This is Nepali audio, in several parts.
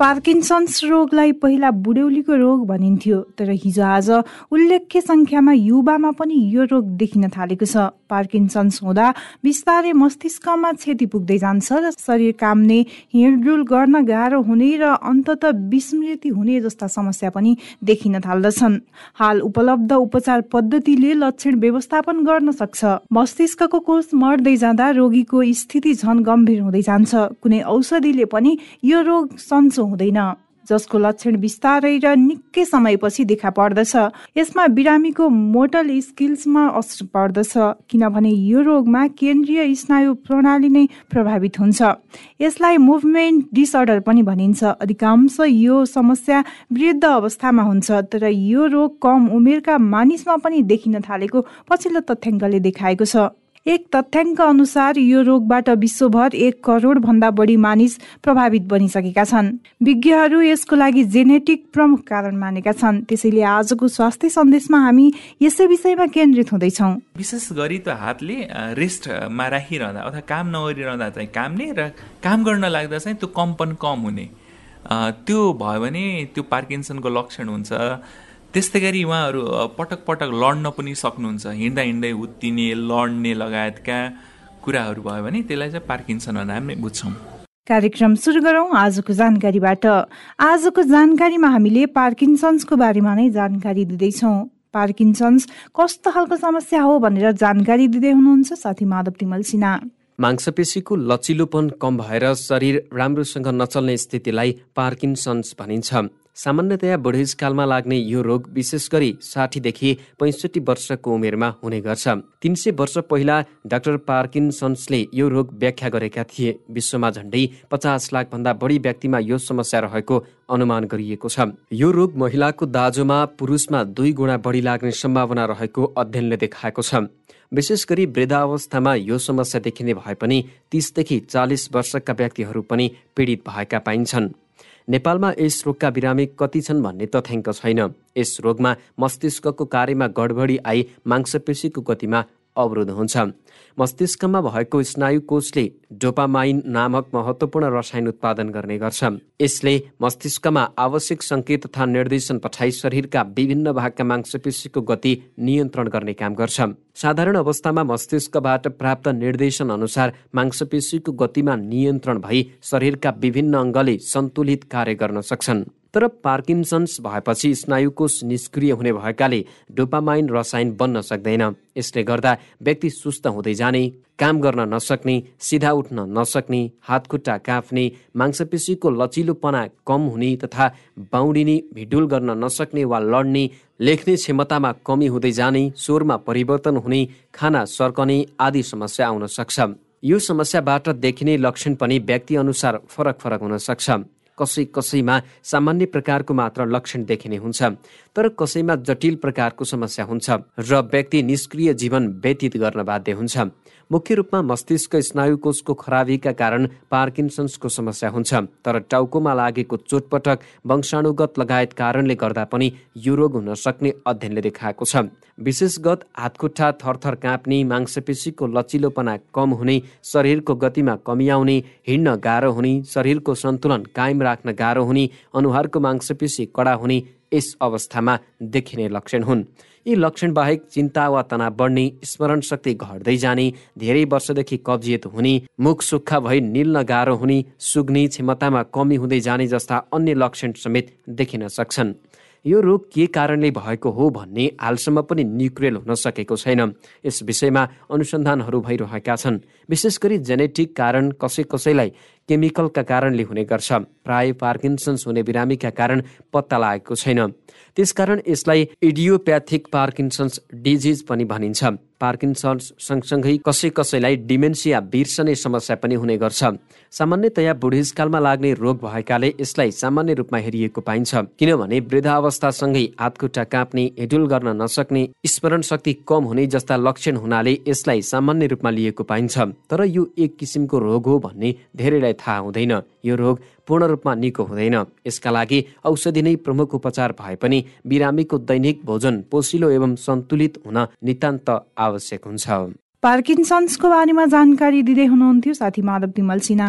पार्किन्सन्स रोगलाई पहिला बुढ्यौलीको रोग भनिन्थ्यो तर हिजो आज उल्लेख्य संख्यामा युवामा पनि यो रोग देखिन थालेको छ। पार्किन्सन्स हुँदा बिस्तारै मस्तिष्कमा क्षति पुग्दै जान्छ र शरीर काम्ने हिँडडुल गर्न गाह्रो हुने र अन्तत विस्मृति हुने जस्ता समस्या पनि देखिन थाल्दछन्। हाल उपलब्ध उपचार पद्धतिले लक्षण व्यवस्थापन गर्न सक्छ। मस्तिष्कको कोष मर्दै जाँदा रोगीको स्थिति झन गम्भीर हुँदै जान्छ। कुनै औषधिले पनि यो रोग सन्चो हुँदैन जसको लक्षण बिस्तारै र निकै समयपछि देखा पर्दछ। यसमा बिरामीको मोटल स्किल्समा असर पर्दछ किनभने यो रोगमा केन्द्रीय स्नायु प्रणाली नै प्रभावित हुन्छ। यसलाई मुभमेन्ट डिसअर्डर पनि भनिन्छ। अधिकांश यो समस्या वृद्ध अवस्थामा हुन्छ तर यो रोग कम उमेरका मानिसमा पनि देखिन थालेको पछिल्लो तथ्याङ्कले देखाएको छ। एक तथ्याङ्क अनुसार यो रोगबाट विश्वभर एक करोड भन्दा बढी मानिस प्रभावित बनिसकेका छन्। विज्ञहरू यसको लागि जेनेटिक प्रमुख कारण मानेका छन्। त्यसैले आजको स्वास्थ्य सन्देशमा हामी यसै विषयमा केन्द्रित हुँदैछौँ। विशेष गरी त हातले रेस्टमा राखिरहँदा अथवा काम नगरिरहँदा चाहिँ कामले र काम गर्न लाग्दा चाहिँ त्यो कम्पन कम हुने। त्यो भयो भने त्यो पार्किन्सनको लक्षण हुन्छ। त्यस्तै गरी उहाँहरू पटक पटक लड्न पनि सक्नुहुन्छ। हिँड्दा हिँड्दै उत्तिने लड्ने लगायतका कुराहरू भयो भने त्यसलाई चाहिँ पार्किन्सन हामी बुझ्छौँ। कार्यक्रम सुरु गरौँ आजको जानकारीबाट। आजको जानकारीमा हामीले पार्किन्सन्सको बारेमा नै जानकारी दिँदैछौँ। पार्किन्सन्स कस्तो खालको समस्या हो भनेर जानकारी दिँदै हुनुहुन्छ साथी माधव तिमल सिन्हा। मांसपेशीको लचिलोपन कम भएर शरीर राम्रोसँग नचल्ने स्थितिलाई पार्किन्सन्स भनिन्छ। सामान्यतया बुढेसकालमा लाग्ने यो रोग विशेष गरी साठीदेखि पैँसठी वर्षको उमेरमा हुने गर्छ। तिन सय वर्ष पहिला डाक्टर पार्किन्सन्सले यो रोग व्याख्या गरेका थिए। विश्वमा झण्डै पचास लाख भन्दा बढी व्यक्तिमा यो समस्या रहेको अनुमान गरिएको छ। यो रोग महिलाको दाजोमा पुरुषमा दुई गुणा बढी लाग्ने सम्भावना रहेको अध्ययनले देखाएको छ। विशेष गरी वृद्धावस्थामा यो समस्या देखिने भए पनि तिसदेखि चालिस वर्षका व्यक्तिहरू पनि पीडित भएका पाइन्छन्। नेपालमा यस रोगका बिरामी कति छन् भन्ने तथ्याङ्क छैन। यस रोगमा मस्तिष्कको कार्यमा गडबडी आई मांसपेशीको गतिमा अवरोध हुन्छ। मस्तिष्कमा भएको स्नायु कोषले डोपामाइन नामक महत्वपूर्ण रसायन उत्पादन गर्ने गर्छ। यसले मस्तिष्कमा आवश्यक सङ्केत तथा निर्देशन पठाई शरीरका विभिन्न भागका मांसपेशीको गति नियन्त्रण गर्ने काम गर्छ। साधारण अवस्थामा मस्तिष्कबाट प्राप्त निर्देशन अनुसार मांसपेशीको गतिमा नियन्त्रण भई शरीरका विभिन्न अङ्गले सन्तुलित कार्य गर्न सक्छन्। तर पार्किन्सन्स भएपछि स्नायुकोष निष्क्रिय हुने भएकाले डोपामाइन रसायन बन्न सक्दैन। यसले गर्दा व्यक्ति सुस्त हुँदै जाने काम गर्न नसक्ने सिधा उठ्न नसक्ने हातखुट्टा काफ्ने मांसपेशीको लचिलोपना कम हुने तथा बाउडिने भिडुल गर्न नसक्ने वा लड्ने लेख्ने क्षमतामा कमी हुँदै जाने स्वरमा परिवर्तन हुने खाना सर्कने आदि समस्या आउन सक्छ। यो समस्याबाट देखिने लक्षण पनि व्यक्ति अनुसार फरक फरक हुन सक्छ। कसै कसैमा सामान्य प्रकारको मात्र लक्षण देखिने हुन्छ। तर कसैमा जटिल प्रकारको समस्या हुन्छ र व्यक्ति निष्क्रिय जीवन व्यतीत गर्न बाध्य हुन्छ। मुख्य रूपमा मस्तिष्क स्नायुकोषको खराबीका कारण पार्किन्सन्सको समस्या हुन्छ। तर टाउकोमा लागेको चोटपटक वंशाणुगत लगायत कारणले गर्दा पनि यो रोग हुन सक्ने अध्ययनले देखाएको छ। विशेषगत हातखुट्टा थरथर काँप्ने मांसपेशीको लचिलोपना कम हुने शरीरको गतिमा कमी आउने हिँड्न गाह्रो हुने शरीरको सन्तुलन कायम राख्न गाह्रो हुने अनुहारको मांसपेशी कडा हुने यस अवस्थामा देखिने लक्षण हुन्। यी लक्षण बाहेक चिन्ता वा तनाव बढ्ने स्मरण शक्ति घट्दै जाने धेरै वर्षदेखि कब्जियत हुने मुख सुक्खा भई निल्न गाह्रो हुने सुग्ने क्षमतामा कमी हुँदै जाने जस्ता अन्य लक्षण समेत देखिन सक्छन्। यो रोग के कारणले भएको हो भन्ने हालसम्म पनि निक्रेल हुन सकेको छैन। यस विषयमा अनुसन्धानहरू भइरहेका छन्। विशेष गरी जेनेटिक कारण कसै कसैलाई केमिकलका कारणले हुने गर्छ। प्राय पार्किन्सन्स हुने बिरामीका कारण पत्ता लागेको छैन। त्यसकारण यसलाई इडियोप्याथिक पार्किन्सन्स डिजिज पनि भनिन्छ। पार्किन्सन्स सँगसँगै कसै कसैलाई डिमेन्सिया बिर्सने समस्या पनि हुने गर्छ। सामान्यतया बुढेसकालमा लाग्ने रोग भएकाले यसलाई सामान्य रूपमा हेरिएको पाइन्छ। किनभने वृद्धावस्थासँगै हातखुट्टा काँप्ने हिडुल गर्न नसक्ने स्मरण शक्ति कम हुने जस्ता लक्षण हुनाले यसलाई सामान्य रूपमा लिएको पाइन्छ। तर यो एक किसिमको रोग हो भन्ने धेरैलाई थाहा हुँदैन। यो रोग पूर्ण रूपमा निको हुँदैन। यसका लागि औषधि नै प्रमुख उपचार भए पनि बिरामीको दैनिक भोजन पोसिलो एवं सन्तुलित हुन नितान्त आवश्यक हुन्छ। पार्किन्सन्सको बारेमा जानकारी दिँदै हुनुहुन्थ्यो साथी माधव विमल सिन्हा।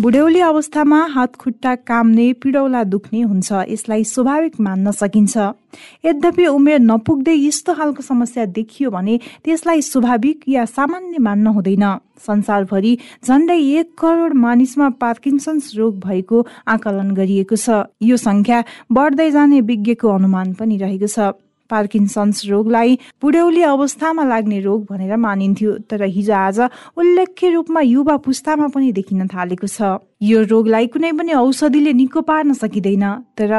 बुढ्यौली अवस्थामा हात खुट्टा काम्ने पिडौला दुख्ने हुन्छ। यसलाई स्वाभाविक मान्न सकिन्छ। यद्यपि उमेर नपुग्दै यस्तो खालको समस्या देखियो भने त्यसलाई स्वाभाविक या सामान्य मान्न हुँदैन। संसारभरि झन्डै एक करोड मानिसमा पार्किन्सन्स रोग भएको आकलन गरिएको छ। यो संख्या बढ्दै जाने विज्ञको अनुमान पनि रहेको छ। पार्किन्सन्स रोगलाई बुढ्यौली अवस्थामा लाग्ने रोग भनेर मानिन्थ्यो तर हिजो आज उल्लेख्य रूपमा युवा पुस्तामा पनि देखिन थालेको छ। यो रोगलाई कुनै पनि औषधिले निको पार्न सकिँदैन तर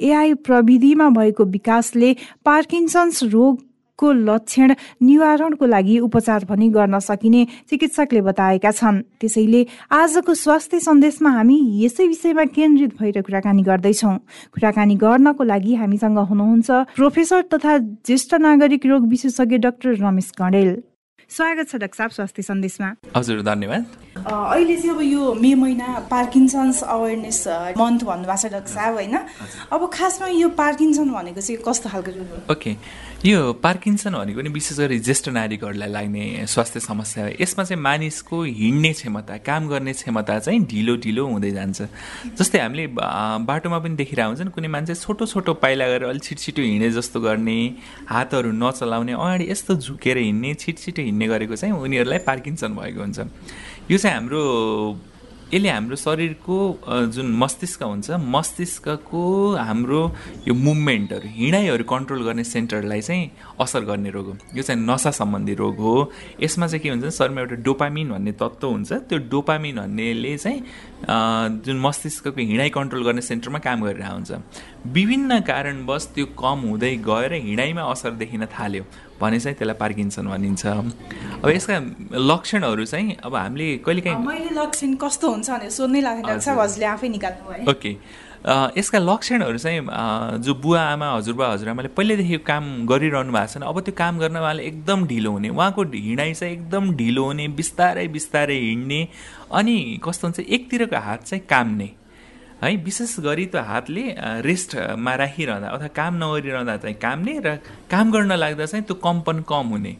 एआई प्रविधिमा भएको विकासले पार्किन्सन्स रोग को लक्षण निवारणको लागि उपचार पनि गर्न सकिने चिकित्सकले बताएका छन्। त्यसैले आजको स्वास्थ्य सन्देशमा हामी यसै विषयमा केन्द्रित भएर कुराकानी गर्दैछौँ। कुराकानी गर्नको लागि हामीसँग हुनुहुन्छ प्रोफेसर तथा ज्येष्ठ नागरिक रोग विशेषज्ञ डाक्टर रमेश गणेल। स्वागत छ डाक्टर साहब स्वास्थ्य सन्देशमा। हजुर धन्यवाद। अहिले चाहिँ अब यो मे महिना पार्किन्सन्स अवेरनेस मन्थ भन्नुभएको छ डाक्टर साहब होइन? अब खासमा यो पार्किन्सन भनेको चाहिँ कस्तो खालको ओके। यो पार्किन्सन भनेको नि विशेष गरी ज्येष्ठ नागरिकहरूलाई लाग्ने स्वास्थ्य समस्या हो। यसमा चाहिँ मानिसको हिँड्ने क्षमता काम गर्ने क्षमता चाहिँ ढिलो ढिलो हुँदै जान्छ। जस्तै हामीले बाटोमा पनि देखिरहेको हुन्छ कुनै मान्छे छोटो छोटो पाइला गरेर अलिक छिटो हिँडे जस्तो गर्ने हातहरू नचलाउने अगाडि यस्तो झुकेर हिँड्ने छिटो हिँड्ने गरेको चाहिँ उनीहरूलाई पार्किन्सन भएको हुन्छ। यो चाहिँ हाम्रो यसले हाम्रो शरीरको जुन मस्तिष्क हुन्छ मस्तिष्कको हाम्रो यो मुभमेन्टहरू हिँडाइहरू कन्ट्रोल गर्ने सेन्टरलाई चाहिँ असर गर्ने रोग हो। यो चाहिँ नसा सम्बन्धी रोग हो। यसमा चाहिँ के हुन्छ शरीरमा एउटा डोपामिन भन्ने तत्त्व हुन्छ। त्यो डोपामिन भन्नेले चाहिँ जुन मस्तिष्कको हिँडाइ कन्ट्रोल गर्ने सेन्टरमा काम गरिरहेको हुन्छ। विभिन्न कारणवश त्यो कम हुँदै गएर हिँडाइमा असर देखिन थाल्यो भने चाहिँ त्यसलाई पार्किन्सन भनिन्छ। अब यसका लक्षणहरू चाहिँ अब हामीले कहिलेकाहीँ मैले लक्षण कस्तो हुन्छ भनेर सोध्नै लाग्छ हजुरले आफै निकाल्नु ओके। यसका लक्षणहरू चाहिँ जो बुवा आमा हजुरबा हजुरआमाले पहिल्यैदेखि काम गरिरहनु भएको छ अब त्यो काम गर्न उहाँले एकदम ढिलो हुने उहाँको हिँडाइ चाहिँ एकदम ढिलो हुने बिस्तारै बिस्तारै हिँड्ने अनि कस्तो हुन्छ एकतिरको हात चाहिँ काम्ने है विशेष गरी त्यो हातले रेस्टमा राखिरहँदा अथवा काम नगरिरहँदा चाहिँ कामले र काम गर्न लाग्दा चाहिँ त्यो कम्पन कम हुने।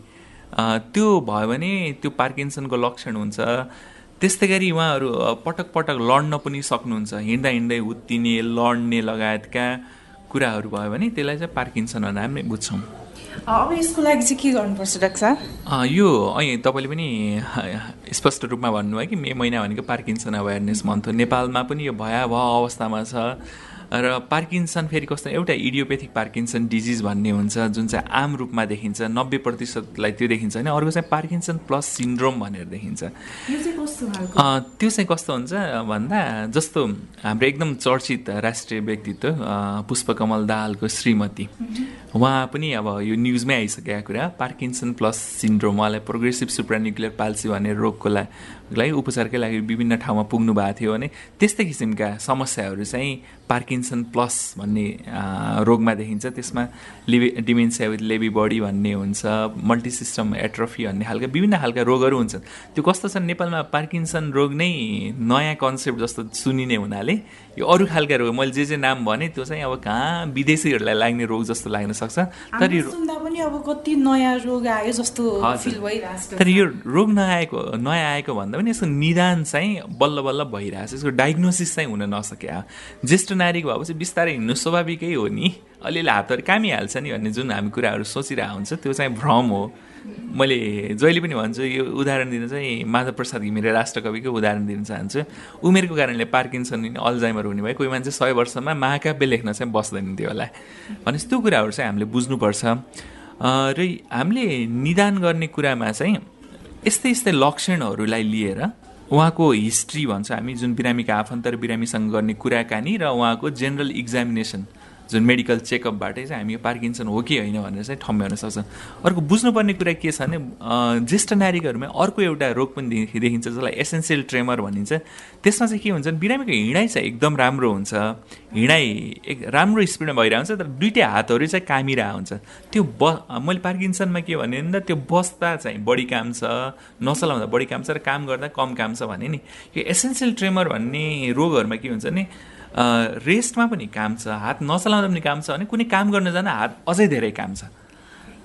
त्यो भयो भने त्यो पार्किन्सनको लक्षण हुन्छ त्यस्तै गरी उहाँहरू पटक पटक लड्न पनि सक्नुहुन्छ। हिँड्दा हिँड्दै उत्तिने लड्ने लगायतका कुराहरू भयो भने त्यसलाई चाहिँ पार्किन्सन भन्दा हामी बुझ्छौँ। अब यसको लागि चाहिँ के गर्नुपर्छ डाक्टर यो अहिले तपाईँले पनि स्पष्ट रूपमा भन्नुभयो कि मे महिना भनेको पार्किन्सन अवेरनेस मन्थ हो। नेपालमा पनि यो भयावह अवस्थामा छ। र पार्किन्सन फेरि कस्तो एउटा इडियोपेथिक पार्किन्सन डिजिज भन्ने हुन्छ जुन चाहिँ आम रूपमा देखिन्छ नब्बे प्रतिशतलाई त्यो देखिन्छ होइन। अर्को चाहिँ पार्किन्सन प्लस सिन्ड्रोम भनेर देखिन्छ। त्यो चाहिँ कस्तो हुन्छ भन्दा जस्तो हाम्रो एकदम चर्चित राष्ट्रिय व्यक्तित्व पुष्पकमल दाहालको श्रीमती। उहाँ। पनि अब यो न्युजमै आइसकेका कुरा पार्किन्सन प्लस सिन्ड्रोम उहाँलाई प्रोग्रेसिभ सुप्रान्युक्लियर पाल्सी भन्ने रोगको लागि उपचारकै लागि विभिन्न ठाउँमा पुग्नु भएको थियो भने त्यस्तै किसिमका समस्याहरू चाहिँ पार्किन्सन प्लस भन्ने रोगमा देखिन्छ। त्यसमा Lewy dementia with Lewy body भन्ने हुन्छ मल्टिसिस्टम एट्रोफी भन्ने खालका विभिन्न खालका रोगहरू हुन्छन्। त्यो कस्तो छ नेपालमा पार्किन्सन रोग नै नयाँ कन्सेप्ट जस्तो सुनिने हुनाले यो अरू खालका रोग मैले जे जे नाम भने त्यो चाहिँ अब कहाँ विदेशीहरूलाई लाग्ने रोग जस्तो लाग्न सक्छ। तर यो पनि अब कति नयाँ रोग आयो जस्तो तर यो रोग नआएको नयाँ आएको भन्दा पनि यसको निदान चाहिँ बल्ल बल्ल भइरहेछ। यसको डायग्नोसिस चाहिँ हुन नसक्यो ज्येष्ठ नारीको भएपछि बिस्तारै हिँड्नु स्वाभाविकै हो नि। अलिअलि हातहरू कामिहाल्छ नि भन्ने जुन हामी कुराहरू सोचिरहेको हुन्छ त्यो चाहिँ भ्रम हो। मैले जहिले पनि भन्छु यो उदाहरण दिन चाहिँ माधव प्रसाद घिमिरे राष्ट्रकविको उदाहरण दिन चाहन्छु। उमेरको कारणले पार्किन्सन अल्जाइमर हुने भयो कोही मान्छे सय वर्षमा महाकाव्य लेख्न चाहिँ बस्दैन थियो होला। भनेपछि त्यो कुराहरू चाहिँ हामीले बुझ्नुपर्छ। र हामीले निदान गर्ने कुरामा चाहिँ यस्तै यस्तै लक्षणहरूलाई लिएर उहाँको हिस्ट्री भन्छ हामी जुन बिरामीका आफन्त र बिरामीसँग गर्ने कुराकानी र उहाँको जेनरल इक्जामिनेसन जुन मेडिकल चेकअपबाटै चाहिँ हामी पार्किन्सन हो कि होइन भनेर चाहिँ ठम्ब्याउन सक्छ। अर्को बुझ्नुपर्ने कुरा के छ भने ज्येष्ठ नारीहरूमा अर्को एउटा रोग पनि देखिन्छ जसलाई एसेन्सियल ट्रेमर भनिन्छ। त्यसमा चाहिँ के हुन्छ भने बिरामीको हिँडाइ चाहिँ एकदम राम्रो हुन्छ। हिँडाइ एक राम्रो स्पिडमा भइरहेको हुन्छ तर दुइटै हातहरू चाहिँ कामिरहेको हुन्छ। त्यो ब मैले पार्किन्सनमा के भने त त्यो बस्दा चाहिँ बढी काम छ नचलाउँदा बढी काम छ र काम गर्दा कम काम छ भने नि। यो एसेन्सियल ट्रेमर भन्ने रोगहरूमा के हुन्छ भने रेस्टमा पनि काम छ हात नचलाउँदा पनि काम छ भने कुनै काम गर्न जाँदा हात अझै धेरै काम छ।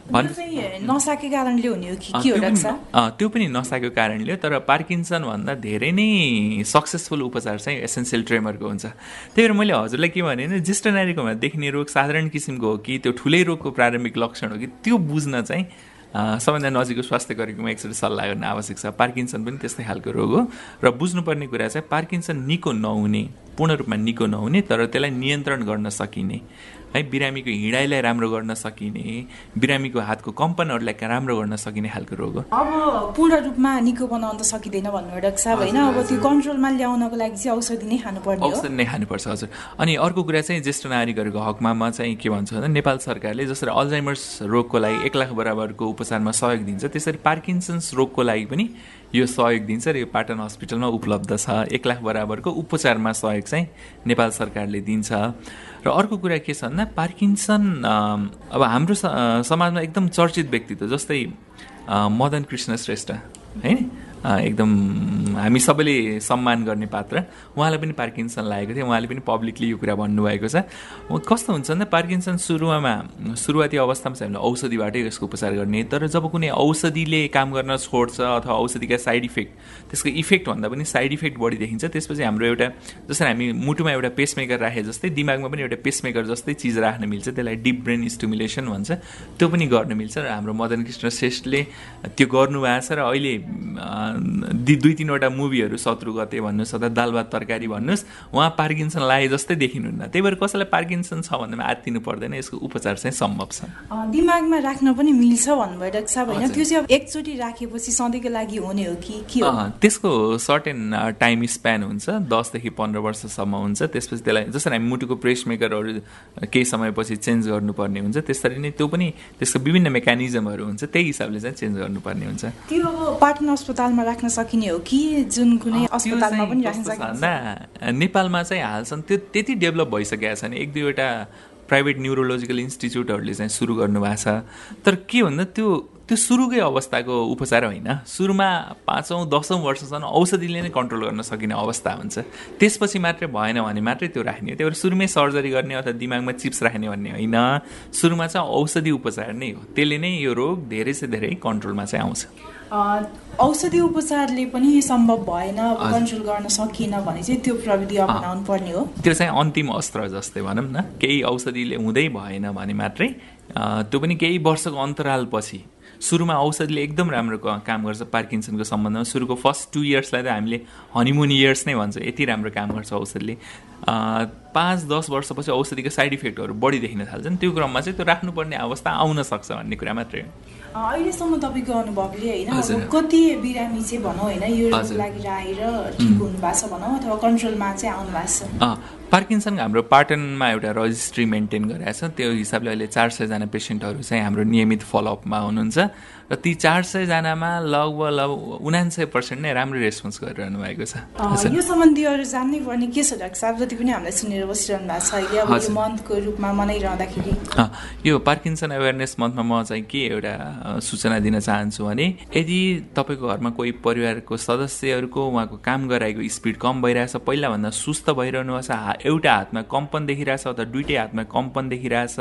नसाको कारणले हुने हो कि त्यो पनि नसाको कारणले हो तर पार्किन्सन भन्दा धेरै नै सक्सेसफुल उपचार चाहिँ एसेन्सियल ट्रेमरको हुन्छ। त्यही भएर मैले हजुरलाई के भने ज्येष्ठ नारीकोमा देखिने रोग साधारण किसिमको हो कि त्यो ठुलै रोगको प्रारम्भिक लक्षण हो कि त्यो बुझ्न चाहिँ सबैभन्दा नजिकको स्वास्थ्य कर्मीकोमा एकचोटि सल्लाह गर्न आवश्यक छ। पार्किन्सन पनि त्यस्तै खालको रोग हो। र बुझ्नुपर्ने कुरा चाहिँ पार्किन्सन निको नहुने पूर्ण रूपमा निको नहुने तर त्यसलाई नियन्त्रण गर्न सकिने। है बिरामीको हिँडाइलाई राम्रो गर्न सकिने बिरामीको हातको कम्पनहरूलाई राम्रो गर्न सकिने खालको रोग हो। अब पूर्ण रूपमा निको बनाउन त सकिँदैन भन्नु डाक्टर साहब होइन? अब त्यो कन्ट्रोलमा ल्याउनको लागि चाहिँ औषधि नै खानुपर्ने औषधि नै खानुपर्छ हजुर। अनि अर्को कुरा चाहिँ ज्येष्ठ नागरिकहरूको हकमा चाहिँ के भन्छु भने नेपाल सरकारले जसरी अल्जाइमर्स रोगको लागि एक लाख बराबरको उपचारमा सहयोग दिन्छ त्यसरी पार्किन्सन्स रोगको लागि पनि यो सहयोग दिन्छ र यो पाटन हस्पिटलमा उपलब्ध छ। एक लाख बराबरको उपचारमा सहयोग चाहिँ नेपाल सरकारले दिन्छ। र अर्को कुरा के छ भन्दा पार्किन्सन अब हाम्रो समाजमा एकदम चर्चित व्यक्तित्व जस्तै मदन कृष्ण श्रेष्ठ है एकदम हामी सबैले सम्मान गर्ने पात्र। उहाँलाई पनि पार्किन्सन लागेको थियो। उहाँले पनि पब्लिकली यो कुरा भन्नुभएको छ। कस्तो हुन्छ भन्दा पार्किन्सन सुरुमा सुरुवाती अवस्थामा चाहिँ हामीले औषधिबाटै यसको उपचार गर्ने। तर जब कुनै औषधिले काम गर्न छोड्छ अथवा औषधिका साइड इफेक्ट त्यसको इफेक्ट भन्दा पनि साइड इफेक्ट बढी देखिन्छ। त्यसपछि हाम्रो एउटा जसरी हामी मुटुमा एउटा पेसमेकर राखे जस्तै दिमागमा पनि एउटा पेसमेकर जस्तै चिज राख्न मिल्छ। त्यसलाई डिप ब्रेन स्टिमुलेसन भन्छ। त्यो पनि गर्न मिल्छ। र हाम्रो मदन कृष्ण श्रेष्ठले त्यो गर्नुभएको छ। र अहिले दुई तिनवटा मुभीहरू शत्रु गते भन्नुहोस् अथवा दाल भात तरकारी भन्नुहोस् उहाँ पार्किन्सन लाए जस्तै देखिनुहुन्न। त्यही भएर कसैलाई पार्किन्सन छ भन्दामा आत्तिनु पर्दैन यसको उपचार चाहिँ सम्भव छ। दिमागमा राख्न पनि मिल्छ भन्नुभयो डाक्टर साहब। होइन त्यो चाहिँ एकचोटि राखेपछि सधैँको लागि हुने हो कि के त्यसको सर्टेन टाइम स्प्यान हुन्छ दसदेखि पन्ध्र वर्षसम्म हुन्छ। त्यसपछि त्यसलाई जसरी हामी मुटुको प्रेस मेकरहरू केही समयपछि चेन्ज गर्नुपर्ने हुन्छ। त्यसरी नै त्यो पनि त्यसको विभिन्न मेकानिजमहरू हुन्छ त्यही हिसाबले चाहिँ चेन्ज गर्नुपर्ने हुन्छ। त्यो अब पाटन अस्पतालमा अस्पतालमा राख्न सकिने हो कि जुन कुनै अस्पतालमा पनि राख्न सकिन्छ? नेपालमा चाहिँ हालसम्म त्यो त्यति डेभलप भइसकेको छ नि एक दुईवटा प्राइभेट न्युरोलोजिकल इन्स्टिच्युटहरूले चाहिँ सुरु गर्नुभएको छ। तर के भन्दा त्यो त्यो सुरुकै अवस्थाको उपचार होइन। सुरुमा पाँचौँ दसौँ वर्षसम्म औषधिले नै कन्ट्रोल गर्न सकिने अवस्था हुन्छ। त्यसपछि मात्रै भएन भने मात्रै त्यो राख्ने त्यही भएर सुरुमै सर्जरी गर्ने अथवा दिमागमा चिप्स राख्ने भन्ने होइन। सुरुमा चाहिँ औषधि उपचार नै हो। त्यसले नै यो रोग धेरै से धेरै कन्ट्रोलमा चाहिँ आउँछ। औषधि उपचारले पनि सम्भव भएन कन्ट्रोल गर्न सकिएन भने चाहिँ त्यो प्रविधि अपनाउनु पर्ने हो। त्यो चाहिँ अन्तिम अस्त्र जस्तै भनौँ न। केही औषधिले हुँदै भएन भने मात्रै त्यो पनि केही वर्षको अन्तरालपछि सुरुमा औषधिले एकदम राम्रो काम गर्छ पार्किन्सनको सम्बन्धमा। सुरुको फर्स्ट टु इयर्सलाई त हामीले हनिमुन इयर्स नै भन्छ। यति राम्रो काम गर्छ औषधिले। पाँच दस वर्षपछि औषधिको साइड इफेक्टहरू बढी देखिन थाल्छन्। त्यो क्रममा चाहिँ त्यो राख्नुपर्ने अवस्था आउन सक्छ भन्ने कुरा मात्रै हो। अहिलेसम्म तपाईँको अनुभवले होइन। कति बिरामी चाहिँ भनौँ होइन। यो लागि आएर ठिक हुनु भएको छ भनौँ अथवा कन्ट्रोलमा चाहिँ आउनु भएको छ पार्किन्सन हाम्रो पाटनमा एउटा रजिस्ट्री मेन्टेन गरेको छ। त्यो हिसाबले अहिले चार सयजना पेसेन्टहरू चाहिँ हाम्रो नियमित फलोअपमा हुनुहुन्छ। र ती चार सयजनामा लगभग लगभग उनान्सय पर्सेन्ट नै राम्रो रेस्पोन्स गरिरहनु भएको छ। यो सम्बन्धी अरू जान्नै पर्ने के छ डाक्टर साहब? जति पनि हामीलाई सुनेर बसिरहनु भएको छ यो मन्थको रूपमा मनाइरहँदाखेरि। यो पार्किन्सन अवेरनेस मन्थमा म चाहिँ के एउटा सूचना दिन चाहन्छु भने यदि तपाईँको घरमा कोही परिवारको सदस्यहरूको उहाँको काम गराएको स्पिड कम भइरहेछ पहिलाभन्दा सुस्त भइरहनु भएको छ एउटा हातमा कम्पन देखिरहेछ अथवा दुइटै हातमा कम्पन देखिरहेछ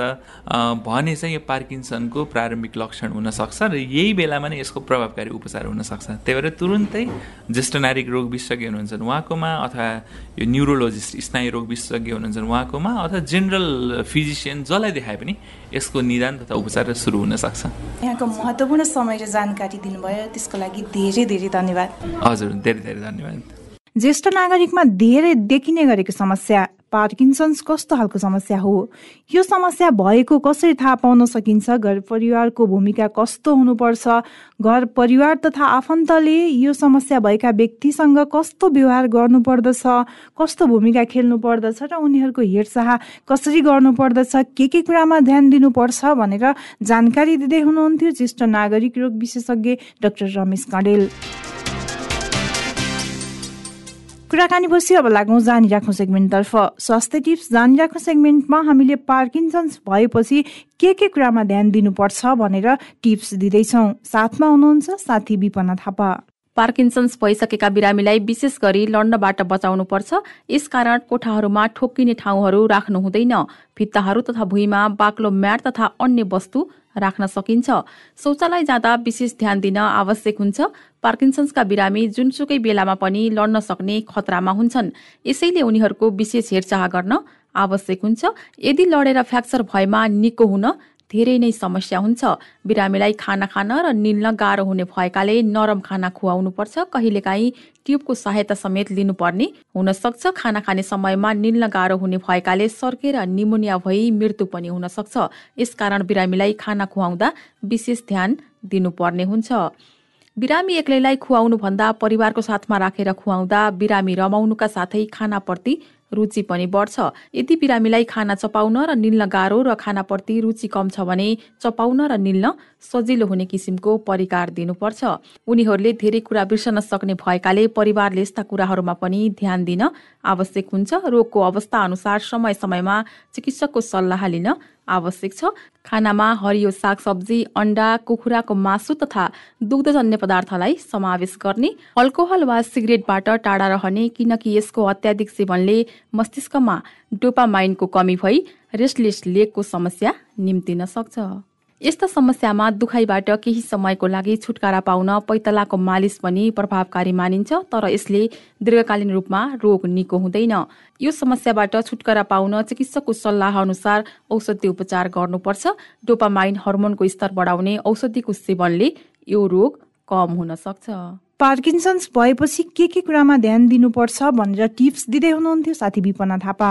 भने चाहिँ यो पार्किन्सनको प्रारम्भिक लक्षण हुनसक्छ र यही बेलामा नै यसको प्रभावकारी उपचार हुनसक्छ। त्यही भएर तुरुन्तै ज्येष्ठ नागरिक रोग विशेषज्ञ हुनुहुन्छ उहाँकोमा अथवा यो न्युरोलोजिस्ट स्नायु रोग विशेषज्ञ हुनुहुन्छ उहाँकोमा अथवा जेनरल फिजिसियन जसलाई देखाए पनि यसको निदान तथा उपचार सुरु हुनसक्छ। यहाँको महत्त्वपूर्ण समय र जानकारी दिनुभयो। त्यसको लागि धेरै धेरै धन्यवाद। हजुर धेरै धेरै धन्यवाद। ज्येष्ठ नागरिकमा धेरै देखिने गरेको समस्या पार्किन्सन्स कस्तो खालको समस्या हो? यो समस्या भएको कसरी थाहा पाउन सकिन्छ? घर परिवारको भूमिका कस्तो हुनुपर्छ? घर परिवार तथा आफन्तले यो समस्या भएका व्यक्तिसँग कस्तो व्यवहार गर्नुपर्दछ? कस्तो भूमिका खेल्नु पर्दछ र उनीहरूको हेरचाह कसरी गर्नुपर्दछ? के के कुरामा ध्यान दिनुपर्छ भनेर जानकारी दिँदै हुनुहुन्थ्यो ज्येष्ठ नागरिक रोग विशेषज्ञ डाक्टर रमेश कँडेल। कुराकानी पछि अब लागौँ जानिराख्नु सेगमेन्टतर्फ। स्वास्थ्य टिप्स जानिराख्नु सेगमेन्टमा हामीले पार्किन्सन्स भएपछि के के कुरामा ध्यान दिनुपर्छ भनेर टिप्स दिँदैछौँ। साथमा हुनुहुन्छ साथी विपना थापा। पार्किन्सन्स भइसकेका बिरामीलाई विशेष गरी लड्नबाट बचाउनु पर्छ यसकारण कोठाहरूमा ठोक्किने ठाउँहरू राख्नु हुँदैन। भित्ताहरू तथा भुइँमा बाक्लो म्याट तथा अन्य वस्तु राख्न सकिन्छ। शौचालय जाँदा विशेष ध्यान दिन आवश्यक हुन्छ। पार्किन्सन्सका बिरामी जुनसुकै बेलामा पनि लड्न सक्ने खतरामा हुन्छन्। यसैले उनीहरूको विशेष हेरचाह गर्न आवश्यक हुन्छ। यदि लडेर फ्र्याक्चर भएमा निको हुन धेरै नै समस्या हुन्छ। बिरामीलाई खाना खान र निल्न गाह्रो हुने भएकाले नरम खाना खुवाउनु पर्छ। कहिलेकाहीँ ट्युबको सहायता समेत लिनुपर्ने हुन सक्छ। खाना खाने समयमा निल्न गाह्रो हुने भएकाले सर्केर निमोनिया भई मृत्यु पनि हुन सक्छ। यसकारण बिरामीलाई खाना खुवाउँदा विशेष ध्यान दिनुपर्ने हुन्छ। बिरामी एक्लैलाई खुवाउनु भन्दा परिवारको साथमा राखेर खुवाउँदा बिरामी रमाउनुका साथै खानाप्रति रुचि पनि बढ्छ। यदि बिरामीलाई खाना चपाउन र निल्न गाह्रो र खानाप्रति रुचि कम छ भने चपाउन र निल्न सजिलो हुने किसिमको परिकार दिनुपर्छ। उनीहरूले धेरै कुरा बिर्सन सक्ने भएकाले परिवारले यस्ता कुराहरूमा पनि ध्यान दिन आवश्यक हुन्छ। रोगको अवस्था अनुसार समय समयमा चिकित्सकको सल्लाह लिन आवश्यक छ। खानामा हरियो सागसब्जी अन्डा कुखुराको मासु तथा दुग्धजन्य पदार्थलाई समावेश गर्ने अल्कोहल वा सिगरेटबाट टाढा रहने किनकि यसको अत्याधिक सेवनले मस्तिष्कमा डोपामाइनको कमी भई रेस्टलेस लेगको समस्या निम्तिन सक्छ। यस्ता समस्यामा दुखाइबाट केही समयको लागि छुटकारा पाउन पैतलाको मालिस पनि प्रभावकारी मानिन्छ तर यसले दीर्घकालीन रूपमा रोग निको हुँदैन। यो समस्याबाट छुटकारा पाउन चिकित्सकको सल्लाह अनुसार औषधि उपचार गर्नुपर्छ। डोपामाइन हर्मोनको स्तर बढाउने औषधिको सेवनले यो रोग कम हुन सक्छ। पार्किन्सन्स भएपछि के के कुरामा ध्यान दिनुपर्छ भनेर टिप्स दिँदै हुनुहुन्थ्यो साथी विपना थापा।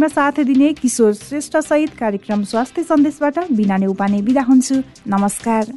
साथ दिने किशोर श्रेष्ठ सहित कार्यक्रम स्वास्थ्य सन्देशबाट बिना उपाने बिदा हुन्छु। नमस्कार।